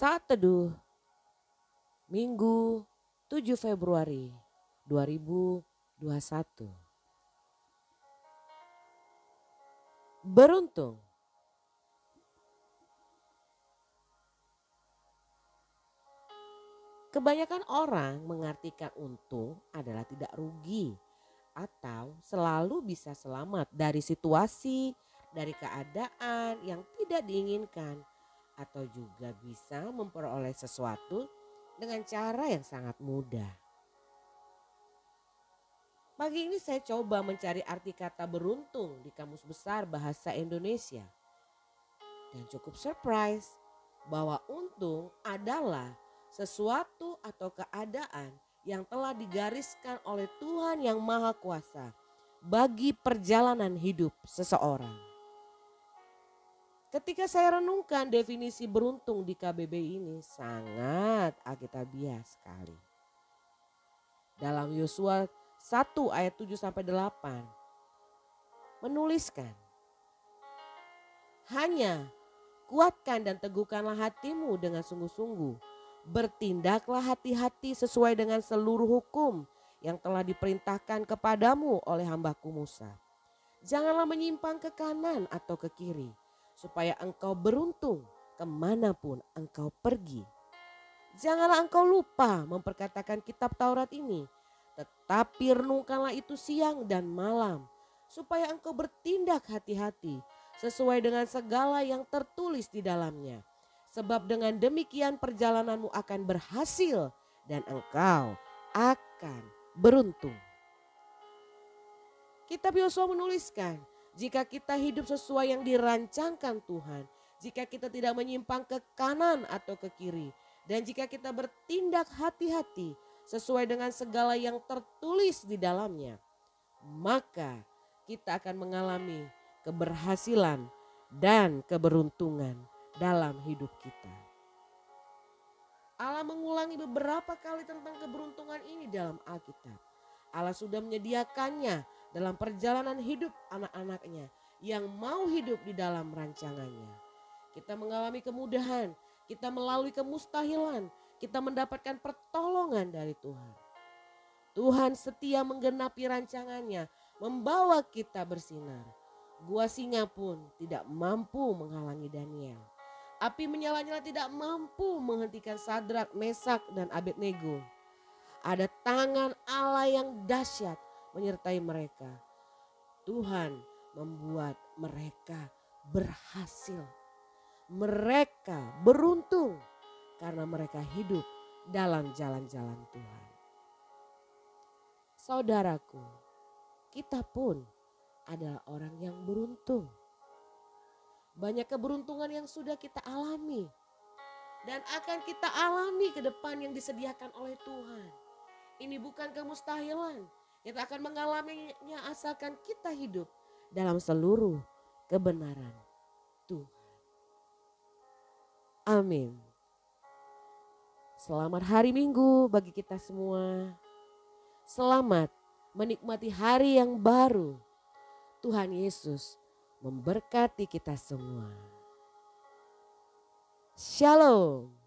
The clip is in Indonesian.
Saat Teduh Minggu 7 Februari 2021 Beruntung. Kebanyakan orang mengartikan untung adalah tidak rugi atau selalu bisa selamat dari situasi, dari keadaan yang tidak diinginkan atau juga bisa memperoleh sesuatu dengan cara yang sangat mudah. Pagi ini saya coba mencari arti kata beruntung di Kamus Besar Bahasa Indonesia. Dan cukup surprise bahwa untung adalah sesuatu atau keadaan yang telah digariskan oleh Tuhan yang Maha Kuasa bagi perjalanan hidup seseorang. Ketika saya renungkan definisi beruntung di KBB ini sangat alkitabiah sekali. Dalam Yosua 1 ayat 7 sampai 8 menuliskan Hanya kuatkan dan teguhkanlah hatimu dengan sungguh-sungguh Bertindaklah hati-hati sesuai dengan seluruh hukum yang telah diperintahkan kepadamu oleh hambaku Musa. Janganlah menyimpang ke kanan atau ke kiri, supaya engkau beruntung ke mana pun engkau pergi. Janganlah engkau lupa memperkatakan kitab Taurat ini, tetapi renungkanlah itu siang dan malam, supaya engkau bertindak hati-hati sesuai dengan segala yang tertulis di dalamnya Sebab dengan demikian perjalananmu akan berhasil dan engkau akan beruntung. Kitab Yosua menuliskan, jika kita hidup sesuai yang dirancangkan Tuhan, jika kita tidak menyimpang ke kanan atau ke kiri, dan jika kita bertindak hati-hati sesuai dengan segala yang tertulis di dalamnya, maka kita akan mengalami keberhasilan dan keberuntungan dalam hidup kita. Allah mengulangi beberapa kali tentang keberuntungan ini dalam Alkitab. Allah sudah menyediakannya dalam perjalanan hidup anak-anaknya yang mau hidup di dalam rancangannya. Kita mengalami kemudahan, kita melalui kemustahilan, kita mendapatkan pertolongan dari Tuhan. Tuhan setia menggenapi rancangannya, membawa kita bersinar. Gua singa pun tidak mampu menghalangi Daniel. Api menyala-nyala tidak mampu menghentikan Sadrak, Mesak, dan Abednego. Ada tangan Allah yang dahsyat menyertai mereka. Tuhan membuat mereka berhasil. Mereka beruntung karena mereka hidup dalam jalan-jalan Tuhan. Saudaraku, kita pun adalah orang yang beruntung banyak keberuntungan yang sudah kita alami. Dan akan kita alami ke depan yang disediakan oleh Tuhan. Ini bukan kemustahilan. Kita akan mengalaminya asalkan kita hidup dalam seluruh kebenaran Tuhan. Amin. Selamat hari Minggu bagi kita semua. Selamat menikmati hari yang baru. Tuhan Yesus memberkati kita semua. Shalom.